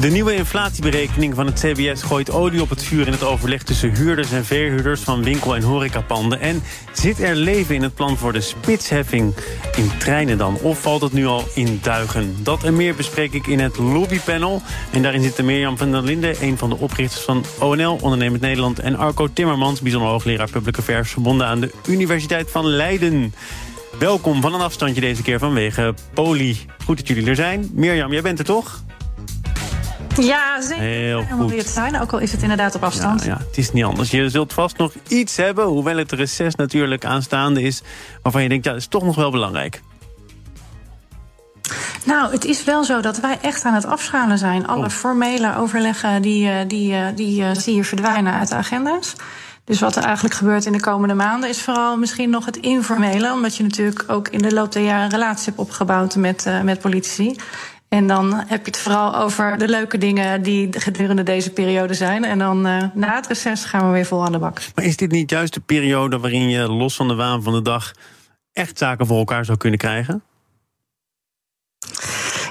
De nieuwe inflatieberekening van het CBS gooit olie op het vuur in het overleg tussen huurders en verhuurders van winkel- en horecapanden. En zit er leven in het plan voor de spitsheffing in treinen dan? Of valt het nu al in duigen? Dat en meer bespreek ik in het lobbypanel. En daarin zitten Mirjam van der Linden, een van de oprichters van ONL, Ondernemend Nederland, en Arco Timmermans, bijzonder hoogleraar Public Affairs, verbonden aan de Universiteit van Leiden. Welkom van een afstandje deze keer vanwege Poli. Goed dat jullie er zijn. Mirjam, jij bent er toch? Ja, zeker. Heel Helemaal goed. weer te zijn, ook al is het inderdaad op afstand. Ja, ja, het is niet anders. Je zult vast nog iets hebben, hoewel het reces natuurlijk aanstaande is... waarvan je denkt, ja, dat is toch nog wel belangrijk. Nou, het is wel zo dat wij echt aan het afschalen zijn. Alle Oh. formele overleggen die, eh, die, eh, die eh, zie je verdwijnen uit de agenda's. Dus wat er eigenlijk gebeurt in de komende maanden is vooral misschien nog het informele. Omdat je natuurlijk ook in de loop der jaren een relatie hebt opgebouwd met, eh, met politici. En dan heb je het vooral over de leuke dingen die gedurende deze periode zijn. En dan eh, na het reces gaan we weer vol aan de bak. Maar is dit niet juist de periode waarin je los van de waan van de dag... echt zaken voor elkaar zou kunnen krijgen?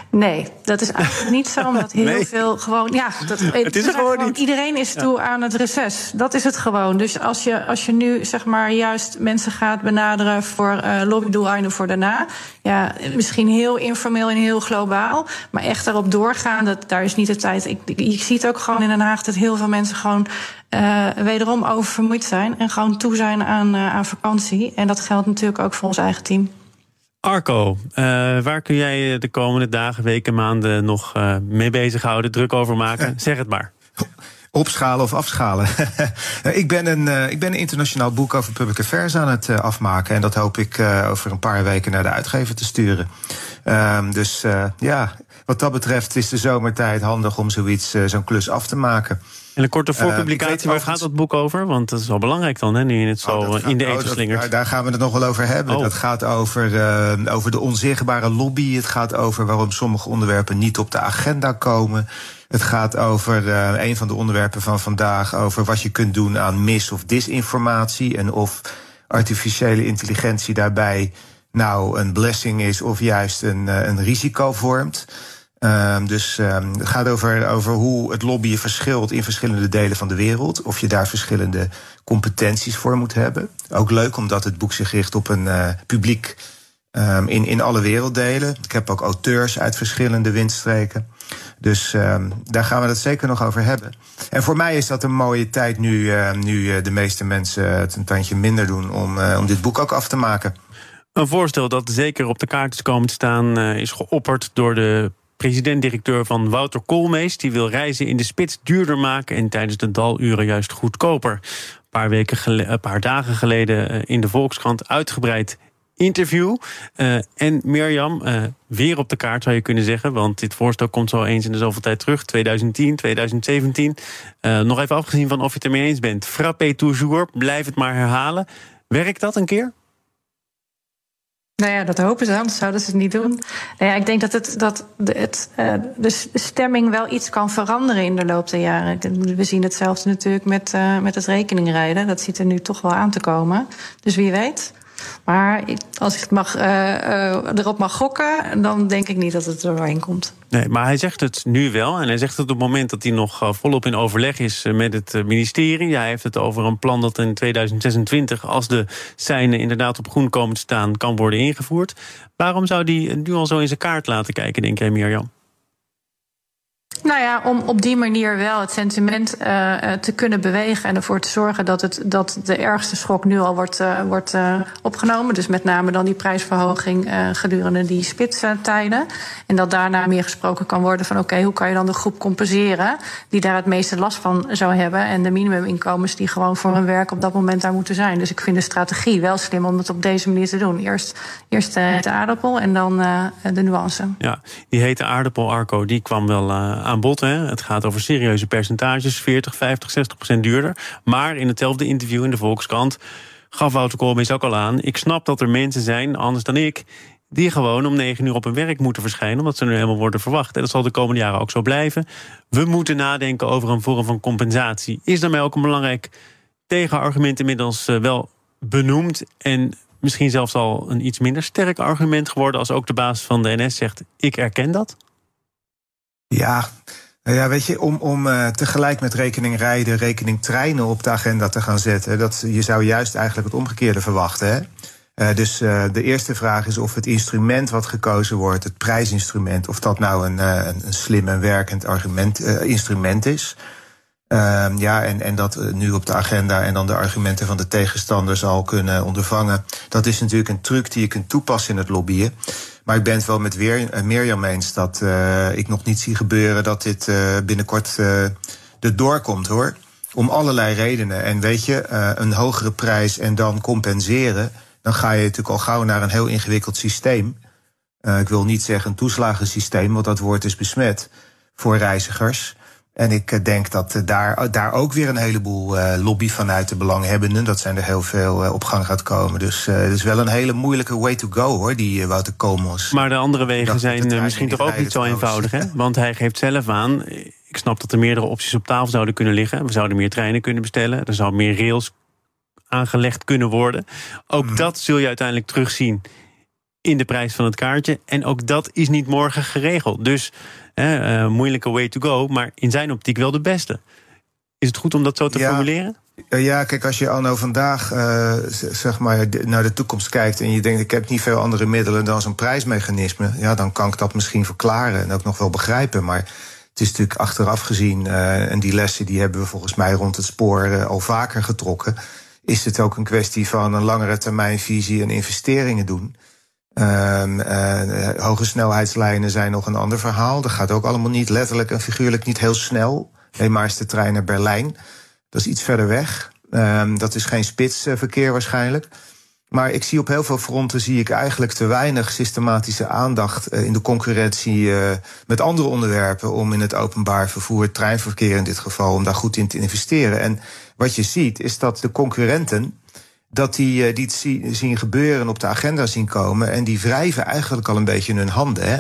Nee, dat is eigenlijk niet zo, omdat heel Nee. veel gewoon. Ja, dat, Het is gewoon niet. Iedereen is toe aan het reces. Dat is het gewoon. Dus als je, als je nu zeg maar juist mensen gaat benaderen voor eh lobbydoeleinden voor daarna. Ja, misschien heel informeel en heel globaal. Maar echt erop doorgaan, dat, daar is niet de tijd. Ik, je ziet ook gewoon in Den Haag dat heel veel mensen gewoon eh, wederom oververmoeid zijn. En gewoon toe zijn aan, eh, aan vakantie. En dat geldt natuurlijk ook voor ons eigen team. Arco, eh, waar kun jij je de komende dagen, weken, maanden nog eh, mee bezighouden, druk over maken? Zeg het maar. Opschalen of afschalen. ik, ben een, eh, ik ben een internationaal boek over public affairs aan het eh, afmaken. En dat hoop ik eh, over een paar weken naar de uitgever te sturen. Ehm, dus eh, ja, wat dat betreft is de zomertijd handig om zoiets, eh, zo'n klus af te maken. En een korte Eh, voorpublicatie, waar gaat dat boek over? Want dat is wel belangrijk dan, hè, nu je het zo Oh, eh, in de oh, eten slingert. daar- daar gaan we het nog wel over hebben. Oh. Dat gaat over, eh, over de onzichtbare lobby. Het gaat over waarom sommige onderwerpen niet op de agenda komen. Het gaat over een van de onderwerpen van vandaag, over wat je kunt doen aan mis- of disinformatie. En of artificiële intelligentie daarbij nou een blessing is of juist een, een risico vormt. Ehm, dus ehm, het gaat over, over hoe het lobbyen verschilt in verschillende delen van de wereld. Of je daar verschillende competenties voor moet hebben. Ook leuk omdat het boek zich richt op een eh, publiek ehm, in, in alle werelddelen. Ik heb ook auteurs uit verschillende windstreken. Dus daar gaan we het zeker nog over hebben. En voor mij is dat een mooie tijd nu, nu eh, de meeste mensen het een tandje minder doen om, eh, om dit boek ook af te maken. Een voorstel dat zeker op de kaart is komen te staan, is geopperd door de president-directeur van Wouter Koolmees. Die wil reizen in de spits duurder maken en tijdens de daluren juist goedkoper. Een paar, weken een paar dagen geleden eh, in de Volkskrant uitgebreid interview. Eh, en Mirjam, eh, weer op de kaart zou je kunnen zeggen. Want dit voorstel komt zo eens in de zoveel tijd terug. 2010, 2017. Eh, nog even afgezien van of je het ermee eens bent. Frappé toujours, blijf het maar herhalen. Werkt dat een keer? Nou ja, dat hopen ze, anders zouden ze het niet doen. Nou ja, ik denk dat, het, dat de, het, eh, de stemming wel iets kan veranderen in de loop der jaren. We zien hetzelfde natuurlijk met, eh, met het rekeningrijden. Dat ziet er nu toch wel aan te komen. Dus wie weet. Maar als ik het mag, eh, eh, erop mag gokken, dan denk ik niet dat het er komt. Nee, maar hij zegt het nu wel. En hij zegt het op het moment dat hij nog eh, volop in overleg is met het ministerie. Hij heeft het over een plan dat in 2026, als de seinen inderdaad op groen komen te staan, kan worden ingevoerd. Waarom zou hij nu al zo in zijn kaart laten kijken, denk jij, Mirjam? Nou ja, om op die manier wel het sentiment eh, eh, te kunnen bewegen en ervoor te zorgen dat, het, dat de ergste schok nu al wordt, eh, wordt opgenomen. Dus met name dan die prijsverhoging gedurende die spitstijden. En dat daarna meer gesproken kan worden van oké, hoe kan je dan de groep compenseren die daar het meeste last van zou hebben. En de minimuminkomens die gewoon voor hun werk op dat moment daar moeten zijn. Dus ik vind de strategie wel slim om het op deze manier te doen. Eerst, eerst de aardappel en dan de nuance. Ja, die hete aardappel, Arco, die kwam wel aan bod. Hè? Het gaat over serieuze percentages, 40, 50, 60 procent duurder. Maar in hetzelfde interview in de Volkskrant gaf Wouter Koolmees ook al aan... ik snap dat er mensen zijn, anders dan ik... die gewoon om negen uur op hun werk moeten verschijnen, omdat ze nu helemaal worden verwacht. En dat zal de komende jaren ook zo blijven. We moeten nadenken over een vorm van compensatie. Is daarmee ook een belangrijk tegenargument inmiddels eh, wel benoemd en misschien zelfs al een iets minder sterk argument geworden als ook de baas van de NS zegt: ik erken dat? Ja, nou ja, weet je, om, om uh, tegelijk met rekening rijden, rekening treinen op de agenda te gaan zetten, dat, je zou juist eigenlijk het omgekeerde verwachten. Hè? Uh, dus uh, de eerste vraag is of het instrument wat gekozen wordt, het prijsinstrument, of dat nou een, een, een slim en werkend argument, instrument is. Ehm, ja, en, en dat nu op de agenda en dan de argumenten van de tegenstanders al kunnen ondervangen. Dat is natuurlijk een truc die je kunt toepassen in het lobbyen. Maar ik ben het wel met weer, uh, Mirjam eens dat uh, ik nog niet zie gebeuren dat dit uh, binnenkort er doorkomt hoor. Om allerlei redenen. En weet je, een hogere prijs en dan compenseren. Dan ga je natuurlijk al gauw naar een heel ingewikkeld systeem. ik wil niet zeggen een toeslagensysteem, want dat woord is besmet voor reizigers. En ik eh, denk dat eh, daar, daar ook weer een heleboel uh, lobby vanuit de belanghebbenden. Dat zijn er heel veel uh, op gang gaat komen. Dus uh, het is wel een hele moeilijke way to go hoor, die Wouter Komos. Maar de andere wegen zijn misschien toch ook niet zo eenvoudig, hè? Want hij geeft zelf aan. Ik snap dat er meerdere opties op tafel zouden kunnen liggen. We zouden meer treinen kunnen bestellen. Er zou meer rails aangelegd kunnen worden. Ook mm. dat zul je uiteindelijk terugzien in de prijs van het kaartje. En ook dat is niet morgen geregeld. Dus uh, moeilijke way to go, maar in zijn optiek wel de beste. Is het goed om dat zo te formuleren? Ja, kijk, als je anno vandaag uh, zeg maar naar de toekomst kijkt en je denkt, ik heb niet veel andere middelen dan zo'n prijsmechanisme, ja, dan kan ik dat misschien verklaren en ook nog wel begrijpen. Maar het is natuurlijk achteraf gezien, uh, en die lessen die hebben we volgens mij rond het spoor uh, al vaker getrokken, is het ook een kwestie van een langere termijn visie en investeringen doen. Um, hoge snelheidslijnen zijn nog een ander verhaal. Dat gaat ook allemaal niet letterlijk en figuurlijk niet heel snel. Neem maar eens de trein naar Berlijn. Dat is iets verder weg. Um, dat is geen spitsverkeer waarschijnlijk. Maar ik zie op heel veel fronten zie ik eigenlijk te weinig systematische aandacht uh, in de concurrentie met andere onderwerpen om in het openbaar vervoer, treinverkeer in dit geval, om daar goed in te investeren. En wat je ziet is dat de concurrenten dat die, die het zien gebeuren op de agenda zien komen. En die wrijven eigenlijk al een beetje in hun handen. Hè?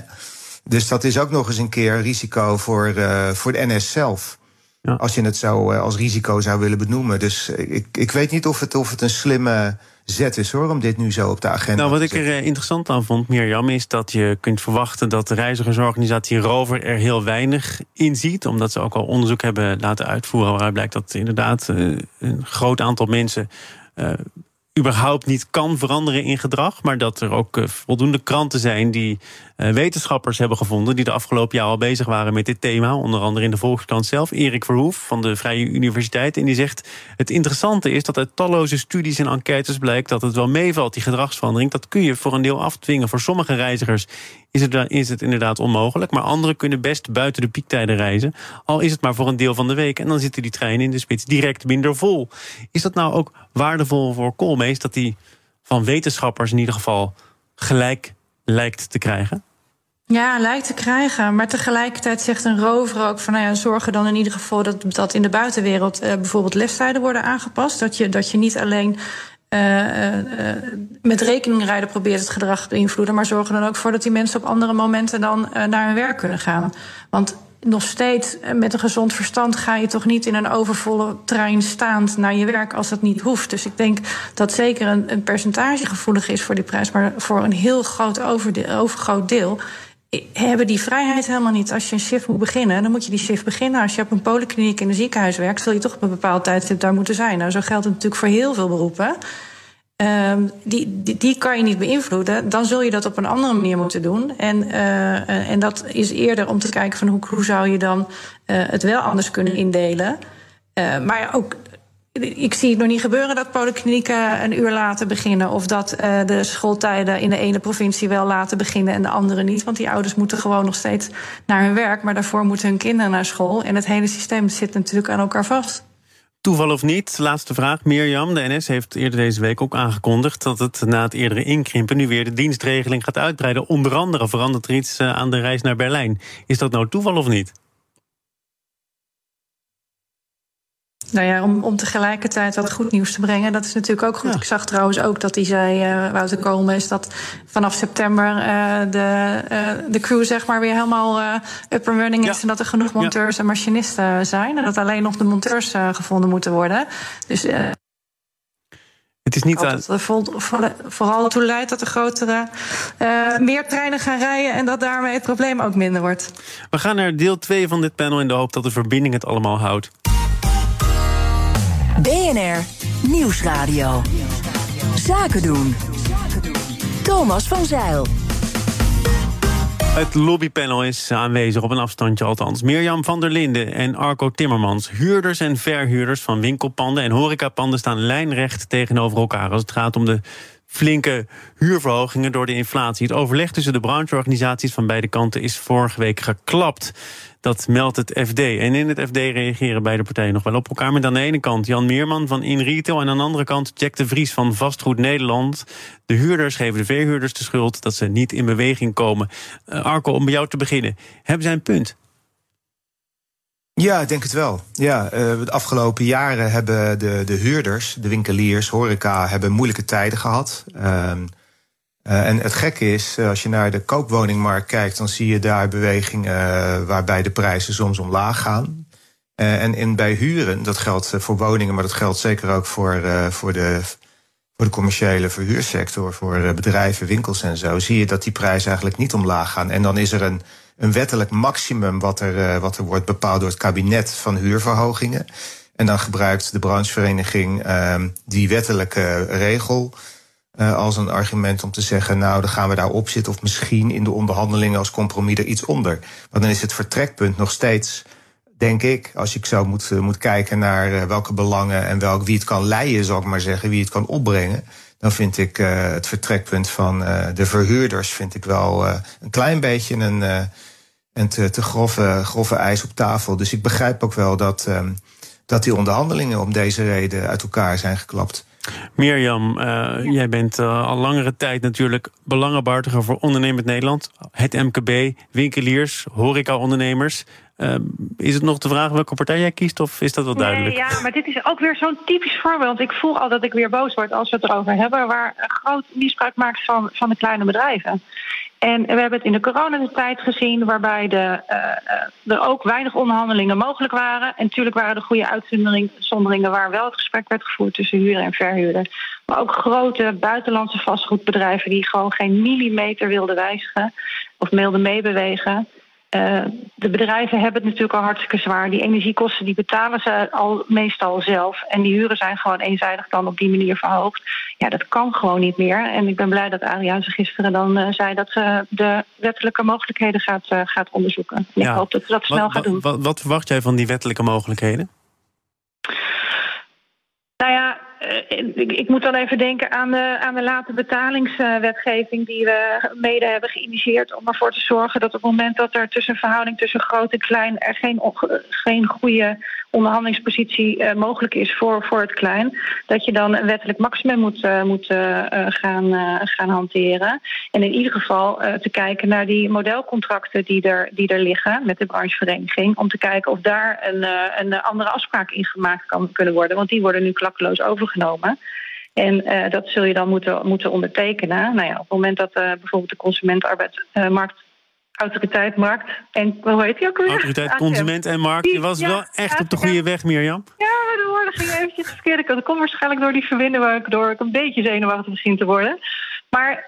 Dus dat is ook nog eens een keer risico voor, uh, voor de NS zelf. Ja. Als je het zo uh, als risico zou willen benoemen. Dus ik, ik weet niet of het, of het een slimme zet is hoor, om dit nu zo op de agenda nou, wat ik er interessant aan vond, Mirjam, is dat je kunt verwachten dat de reizigersorganisatie Rover er heel weinig in ziet. Omdat ze ook al onderzoek hebben laten uitvoeren waaruit blijkt dat inderdaad een groot aantal mensen überhaupt niet kan veranderen in gedrag. Maar dat er ook uh, voldoende kranten zijn die wetenschappers hebben gevonden. die de afgelopen jaar al bezig waren met dit thema. Onder andere in de Volkskrant zelf. Erik Verhoef van de Vrije Universiteit. En die zegt: Het interessante is dat uit talloze studies en enquêtes blijkt dat het wel meevalt, die gedragsverandering. Dat kun je voor een deel afdwingen. Voor sommige reizigers is het, is het inderdaad onmogelijk. Maar anderen kunnen best buiten de piektijden reizen. Al is het maar voor een deel van de week. En dan zitten die treinen in de spits direct minder vol. Is dat nou ook waardevol voor Koolmees dat die van wetenschappers in ieder geval gelijk lijkt te krijgen? Ja, lijkt te krijgen. Maar tegelijkertijd zegt een rover ook van nou ja, zorgen dan in ieder geval dat, dat in de buitenwereld uh, bijvoorbeeld lestijden worden aangepast. Dat je, dat je niet alleen uh, uh, met rekening rijden probeert het gedrag te beïnvloeden, maar zorg er dan ook voor dat die mensen op andere momenten dan naar hun werk kunnen gaan. Want nog steeds met een gezond verstand ga je toch niet in een overvolle trein staand naar je werk als dat niet hoeft. Dus ik denk dat zeker een, een percentage gevoelig is voor die prijs, maar voor een heel groot overgroot deel hebben die vrijheid helemaal niet. Als je een shift moet beginnen, dan moet je die shift beginnen. Als je op een polykliniek in een ziekenhuis werkt, zul je toch op een bepaald tijdstip daar moeten zijn. Nou, zo geldt het natuurlijk voor heel veel beroepen. Um, die, die, kan je niet beïnvloeden. Dan zul je dat op een andere manier moeten doen. En, uh, en dat is eerder om te kijken van hoe, hoe zou je dan uh, het wel anders kunnen indelen. Uh, maar ook ik zie het nog niet gebeuren dat polyklinieken een uur later beginnen. Of dat de schooltijden in de ene provincie wel laten beginnen en de andere niet. Want die ouders moeten gewoon nog steeds naar hun werk. Maar daarvoor moeten hun kinderen naar school. En het hele systeem zit natuurlijk aan elkaar vast. Toeval of niet, laatste vraag. Mirjam, de NS heeft eerder deze week ook aangekondigd dat het na het eerdere inkrimpen nu weer de dienstregeling gaat uitbreiden. Onder andere verandert er iets uh, aan de reis naar Berlijn. Is dat nou toeval of niet? Nou ja, om, om tegelijkertijd wat goed nieuws te brengen, dat is natuurlijk ook goed. Ik zag trouwens ook dat hij zei, uh, Wouter komen, is dat vanaf september uh, de, uh, de crew zeg maar weer helemaal up and running is. Ja. En dat er genoeg monteurs ja. en machinisten zijn. En dat alleen nog de monteurs gevonden moeten worden. Dus. Het is niet dat het vooral toe leidt dat er grotere, meer treinen gaan rijden en dat daarmee het probleem ook minder wordt. We gaan naar deel 2 van dit panel in de hoop dat de verbinding het allemaal houdt. BNR Nieuwsradio. Zaken doen. Thomas van Zeil. Het lobbypanel is aanwezig op een afstandje althans. Mirjam van der Linden en Arco Timmermans. Huurders en verhuurders van winkelpanden en horecapanden staan lijnrecht tegenover elkaar als het gaat om de flinke huurverhogingen door de inflatie. Het overleg tussen de brancheorganisaties van beide kanten is vorige week geklapt. Dat meldt het FD. En in het FD reageren beide partijen nog wel op elkaar. Met aan de ene kant Jan Meerman van InRetail... en aan de andere kant Jack de Vries van Vastgoed Nederland. De huurders geven de verhuurders de schuld dat ze niet in beweging komen. Uh, Arco, om bij jou te beginnen. Hebben zij een punt? Ja, ik denk het wel. Ja, uh, de afgelopen jaren hebben de, de huurders, de winkeliers, horeca... hebben moeilijke tijden gehad... Uh, uh, en het gekke is, als je naar de koopwoningmarkt kijkt, dan zie je daar bewegingen uh, waarbij de prijzen soms omlaag gaan. En bij huren, dat geldt voor woningen, maar dat geldt zeker ook voor, voor, de, voor de commerciële verhuursector, voor bedrijven, winkels en zo, zie je dat die prijzen eigenlijk niet omlaag gaan. En dan is er een, een wettelijk maximum wat er, wat er wordt bepaald door het kabinet van huurverhogingen. En dan gebruikt de branchevereniging die wettelijke regel. Uh, als een argument om te zeggen, nou, dan gaan we daar op zitten, of misschien in de onderhandelingen als compromis er iets onder. Maar dan is het vertrekpunt nog steeds, denk ik, als ik zo moet, uh, moet kijken naar uh, welke belangen en welk, wie het kan leiden, zal ik maar zeggen, wie het kan opbrengen. Dan vind ik het vertrekpunt van de verhuurders vind ik wel een klein beetje een, een te, te grove, grove ijs op tafel. Dus ik begrijp ook wel dat, um, dat die onderhandelingen om deze reden uit elkaar zijn geklapt. Mirjam, uh, jij bent uh, al langere tijd natuurlijk belangenbehartiger voor Ondernemend Nederland. Het MKB, winkeliers, horeca-ondernemers. Uh, is het nog de vraag welke partij jij kiest of is dat wel duidelijk? Nee, ja, maar dit is ook weer zo'n typisch voorbeeld. Ik voel al dat ik weer boos word als we het erover hebben... waar groot misbruik maakt van, van de kleine bedrijven. En we hebben het in de coronatijd gezien, waarbij de, uh, er ook weinig onderhandelingen mogelijk waren. En natuurlijk waren er goede uitzonderingen waar wel het gesprek werd gevoerd tussen huurder en verhuurder. Maar ook grote buitenlandse vastgoedbedrijven die gewoon geen millimeter wilden wijzigen of wilden meebewegen. Uh, de bedrijven hebben het natuurlijk al hartstikke zwaar. Die energiekosten die betalen ze al meestal zelf. En die huren zijn gewoon eenzijdig dan op die manier verhoogd. Ja, dat kan gewoon niet meer. En ik ben blij dat Adriaanse gisteren dan uh, zei dat ze de wettelijke mogelijkheden gaat, uh, gaat onderzoeken. En ja. ik hoop dat ze dat snel wat, gaat doen. Wat, wat verwacht jij van die wettelijke mogelijkheden? Nou ja, ik, ik, moet dan even denken aan de, aan de late betalingswetgeving die we mede hebben geïnitieerd om ervoor te zorgen dat op het moment dat er tussen verhouding tussen groot en klein er geen, geen goede onderhandelingspositie uh, mogelijk is voor, voor het klein, dat je dan een wettelijk maximum moet, uh, moet gaan, gaan hanteren. En in ieder geval te kijken naar die modelcontracten die er, die er liggen met de branchevereniging, om te kijken of daar een, een andere afspraak in gemaakt kan kunnen worden, want die worden nu klakkeloos overgenomen. En uh, dat zul je dan moeten, moeten ondertekenen. Nou ja, op het moment dat uh, bijvoorbeeld de consumentenarbeidsmarkt autoriteit, markt en hoe heet die ook weer? Autoriteit, consument en markt. Je was ja, wel echt op de goede weg, Mirjam. Ja, de woorden gingen eventjes verkeerd. Dat komt waarschijnlijk door die verbinding door ik een beetje zenuwachtig misschien te worden. Maar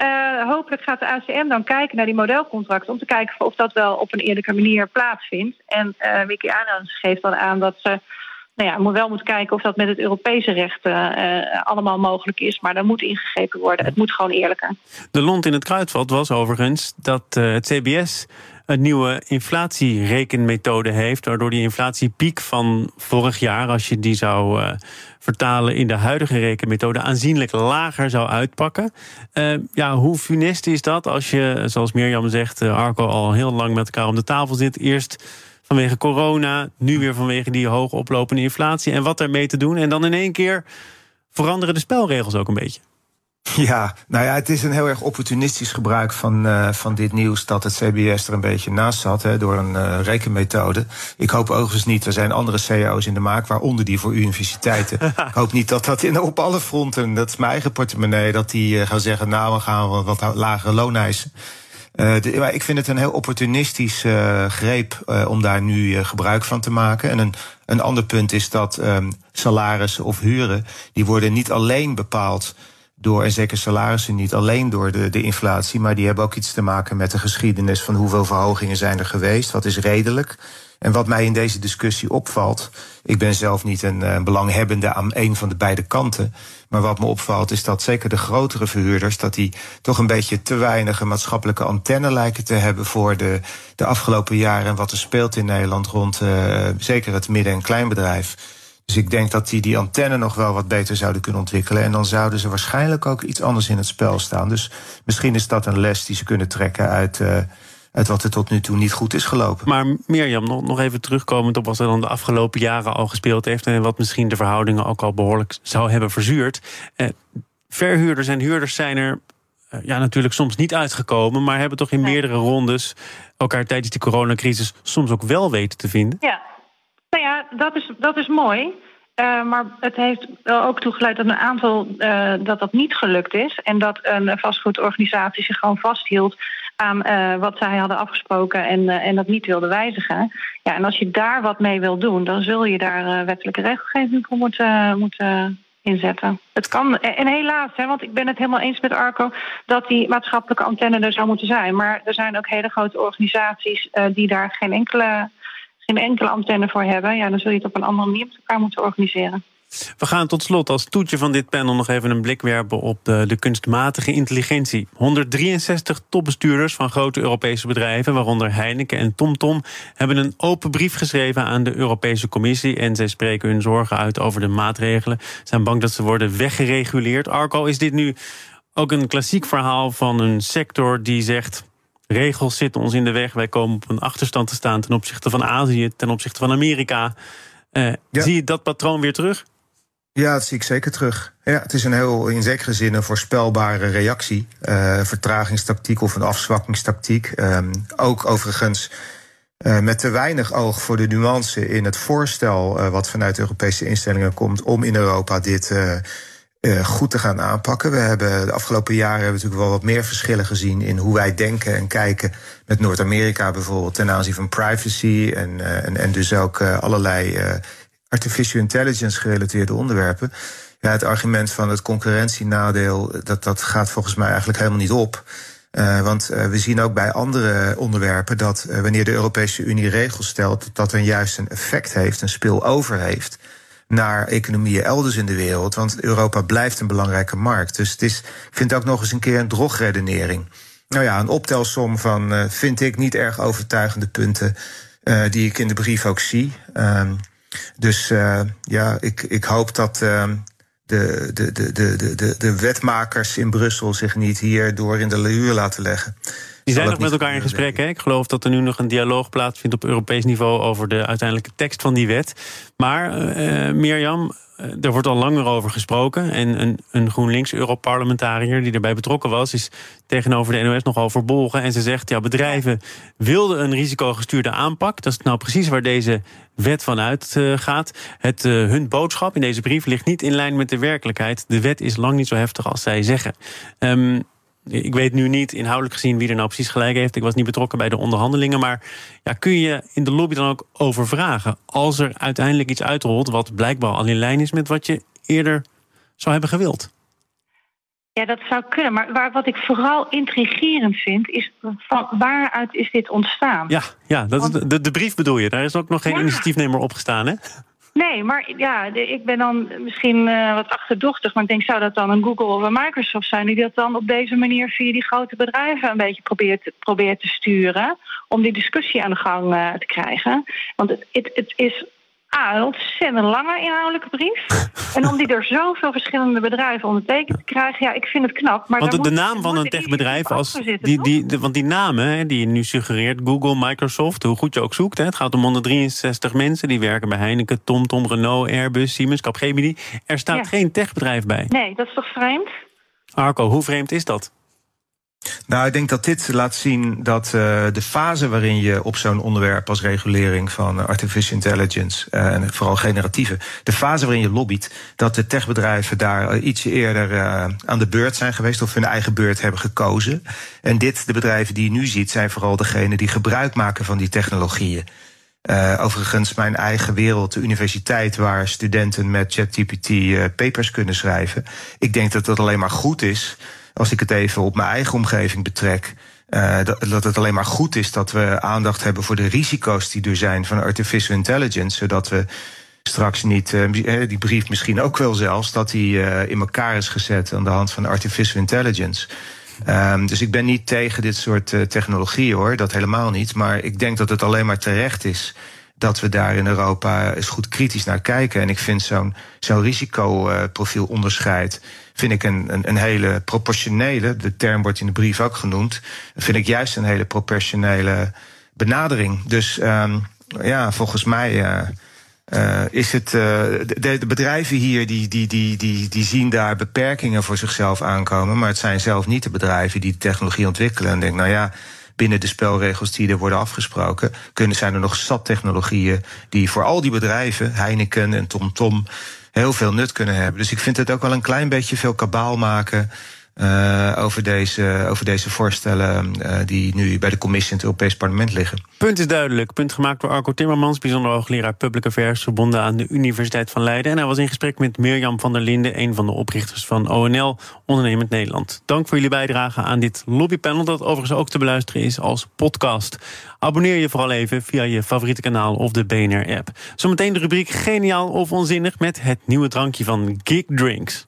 hopelijk gaat de ACM dan kijken naar die modelcontracten... om te kijken of dat wel op een eerlijke manier plaatsvindt. En Wiki Aanhans geeft dan aan dat ze nou ja, wel moet kijken of dat met het Europese recht uh, allemaal mogelijk is. Maar daar moet ingegrepen worden. Het moet gewoon eerlijker. De lont in het kruidvat was overigens dat uh, het CBS een nieuwe inflatierekenmethode heeft. Waardoor die inflatiepiek van vorig jaar, als je die zou vertalen in de huidige rekenmethode, aanzienlijk lager zou uitpakken. Ja, hoe funest is dat als je, zoals Mirjam zegt, Arco al heel lang met elkaar om de tafel zit? Eerst vanwege corona, nu weer vanwege die hoog oplopende inflatie en wat daarmee te doen. En dan in één keer veranderen de spelregels ook een beetje. Ja, nou ja, het is een heel erg opportunistisch gebruik van, uh, van dit nieuws dat het CBS er een beetje naast zat hè, door een uh, rekenmethode. Ik hoop overigens niet, er zijn andere CEO's in de maak, waaronder die voor universiteiten. ik hoop niet dat dat in, op alle fronten, dat is mijn eigen portemonnee, dat die uh, gaan zeggen, nou we gaan wat lagere loon De, maar ik vind het een heel opportunistisch greep om daar nu gebruik van te maken. En een, een ander punt is dat um, salarissen of huren, die worden niet alleen bepaald door, en zeker salarissen niet alleen door de, de inflatie, maar die hebben ook iets te maken met de geschiedenis van hoeveel verhogingen zijn er geweest, wat is redelijk. En wat mij in deze discussie opvalt, ik ben zelf niet een belanghebbende aan een van de beide kanten, maar wat me opvalt is dat zeker de grotere verhuurders, dat die toch een beetje te weinig maatschappelijke antenne lijken te hebben voor de, de afgelopen jaren en wat er speelt in Nederland rond uh, zeker het midden- en kleinbedrijf. Dus ik denk dat die die antenne nog wel wat beter zouden kunnen ontwikkelen. En dan zouden ze waarschijnlijk ook iets anders in het spel staan. Dus misschien is dat een les die ze kunnen trekken uit. Uh, uit wat er tot nu toe niet goed is gelopen. Maar Mirjam, nog, nog even terugkomend op wat er dan de afgelopen jaren al gespeeld heeft. en wat misschien de verhoudingen ook al behoorlijk zou hebben verzuurd. Eh, verhuurders en huurders zijn er uh, ja, natuurlijk soms niet uitgekomen. maar hebben toch in meerdere rondes elkaar tijdens de coronacrisis soms ook wel weten te vinden. Ja, nou ja, dat is, dat is mooi. Uh, maar het heeft ook toegeleid dat een aantal uh, dat dat niet gelukt is. En dat een vastgoedorganisatie zich gewoon vasthield aan uh, wat zij hadden afgesproken en, en dat niet wilde wijzigen. Ja, en als je daar wat mee wil doen, dan zul je daar wettelijke regelgeving voor moeten, moeten inzetten. Het kan, en helaas, hè, want ik ben het helemaal eens met Arco dat die maatschappelijke antenne er zou moeten zijn. Maar er zijn ook hele grote organisaties die daar geen enkele geen enkele antenne voor hebben, ja, dan zul je het op een andere manier met elkaar moeten organiseren. We gaan tot slot als toetje van dit panel nog even een blik werpen op de, de kunstmatige intelligentie. 163 topbestuurders van grote Europese bedrijven, waaronder Heineken en TomTom, hebben een open brief geschreven aan de Europese Commissie. En zij spreken hun zorgen uit over de maatregelen. Ze zijn bang dat ze worden weggereguleerd. Arco, is dit nu ook een klassiek verhaal van een sector die zegt: regels zitten ons in de weg. Wij komen op een achterstand te staan ten opzichte van Azië, ten opzichte van Amerika. Uh, Zie je dat patroon weer terug? Ja, dat zie ik zeker terug. Ja, het is een heel in zekere zin een voorspelbare reactie. Uh, vertragingstactiek of een afzwakkingstactiek. Um, ook overigens uh, met te weinig oog voor de nuance in het voorstel uh, wat vanuit Europese instellingen komt om in Europa dit goed te gaan aanpakken. We hebben de afgelopen jaren hebben we natuurlijk wel wat meer verschillen gezien in hoe wij denken en kijken met Noord-Amerika bijvoorbeeld ten aanzien van privacy en, en, dus ook allerlei artificial intelligence gerelateerde onderwerpen. Ja, het argument van het concurrentienadeel, dat, dat gaat volgens mij eigenlijk helemaal niet op. want we zien ook bij andere onderwerpen dat wanneer de Europese Unie regels stelt, dat er juist een effect heeft, een spillover heeft naar economieën elders in de wereld. Want Europa blijft een belangrijke markt. Dus het is, ik vind het ook nog eens een keer een drogredenering. Nou ja, een optelsom van, vind ik, niet erg overtuigende punten. Die ik in de brief ook zie. Uh, dus uh, ja, ik, ik hoop dat ehm, de, de, de, de, de, de wetmakers in Brussel zich niet hier door in de lehuur laten leggen. Die zijn nog met elkaar in gesprek. Hè? Ik geloof dat er nu nog een dialoog plaatsvindt op Europees niveau over de uiteindelijke tekst van die wet. Maar uh, Mirjam, er wordt al langer over gesproken. En een, een GroenLinks-Europarlementariër die erbij betrokken was, is tegenover de NOS nogal verbolgen. En ze zegt: ja, bedrijven wilden een risicogestuurde aanpak. Dat is nou precies waar deze wet van uitgaat. Het, uh, hun boodschap in deze brief ligt niet in lijn met de werkelijkheid. De wet is lang niet zo heftig als zij zeggen. Um, ik weet nu niet inhoudelijk gezien wie er nou precies gelijk heeft. Ik was niet betrokken bij de onderhandelingen. Maar ja, kun je in de lobby dan ook over vragen? Als er uiteindelijk iets uitrolt wat blijkbaar al in lijn is met wat je eerder zou hebben gewild. Ja, dat zou kunnen. Maar waar, wat ik vooral intrigerend vind, is van waaruit is dit ontstaan? Ja, ja dat is de, de brief bedoel je. Daar is ook nog geen ja. initiatiefnemer opgestaan, hè? Nee, maar ja, ik ben dan misschien uh, wat achterdochtig. Maar ik denk, zou dat dan een Google of een Microsoft zijn... die dat dan op deze manier via die grote bedrijven... een beetje probeert, probeert te sturen... om die discussie aan de gang uh, te krijgen. Want het, het, het is A, een ontzettend lange inhoudelijke brief. en om die door zoveel verschillende bedrijven ondertekend te krijgen, ja, ik vind het knap. Maar want de, naam van een techbedrijf, als die, die, want die namen die je nu suggereert, Google, Microsoft, hoe goed je ook zoekt, hè, het gaat om 163 mensen die werken bij Heineken, TomTom, Renault, Airbus, Siemens, Capgemini. Er staat ja. geen techbedrijf bij. Nee, dat is toch vreemd? Arco, hoe vreemd is dat? Nou, ik denk dat dit laat zien dat uh, de fase waarin je op zo'n onderwerp als regulering van artificial intelligence uh, en vooral generatieve, de fase waarin je lobbyt, dat de techbedrijven daar ietsje eerder uh, aan de beurt zijn geweest of hun eigen beurt hebben gekozen. En dit, de bedrijven die je nu ziet, zijn vooral degenen die gebruik maken van die technologieën. Overigens, mijn eigen wereld, de universiteit, waar studenten met ChatGPT papers kunnen schrijven. Ik denk dat dat alleen maar goed is als ik het even op mijn eigen omgeving betrek. Uh, dat, dat het alleen maar goed is dat we aandacht hebben voor de risico's die er zijn van artificial intelligence. Zodat we straks niet, uh, die brief misschien ook wel zelfs, dat die in elkaar is gezet aan de hand van artificial intelligence. Um, dus ik ben niet tegen dit soort technologieën hoor, dat helemaal niet. Maar ik denk dat het alleen maar terecht is dat we daar in Europa eens goed kritisch naar kijken. En ik vind zo'n zo'n risicoprofielonderscheid vind ik een, een, een, hele proportionele, de term wordt in de brief ook genoemd, vind ik juist een hele proportionele benadering. Dus um, ja, volgens mij. Uh, uh, is het, de, de, bedrijven hier die, die, die, die, die zien daar beperkingen voor zichzelf aankomen. Maar het zijn zelf niet de bedrijven die de technologie ontwikkelen. En denk, nou ja, binnen de spelregels die er worden afgesproken, kunnen zijn er nog zat technologieën die voor al die bedrijven, Heineken en TomTom, Tom, heel veel nut kunnen hebben. Dus ik vind het ook wel een klein beetje veel kabaal maken. Uh, over, deze, over deze voorstellen uh, die nu bij de commissie in het Europees Parlement liggen. Punt is duidelijk. Punt gemaakt door Arco Timmermans, bijzonder hoogleraar Public Affairs, verbonden aan de Universiteit van Leiden. En hij was in gesprek met Mirjam van der Linden, een van de oprichters van ONL, Ondernemend Nederland. Dank voor jullie bijdrage aan dit lobbypanel, dat overigens ook te beluisteren is als podcast. Abonneer je vooral even via je favoriete kanaal of de BNR-app. Zometeen de rubriek Geniaal of Onzinnig met het nieuwe drankje van Geek Drinks.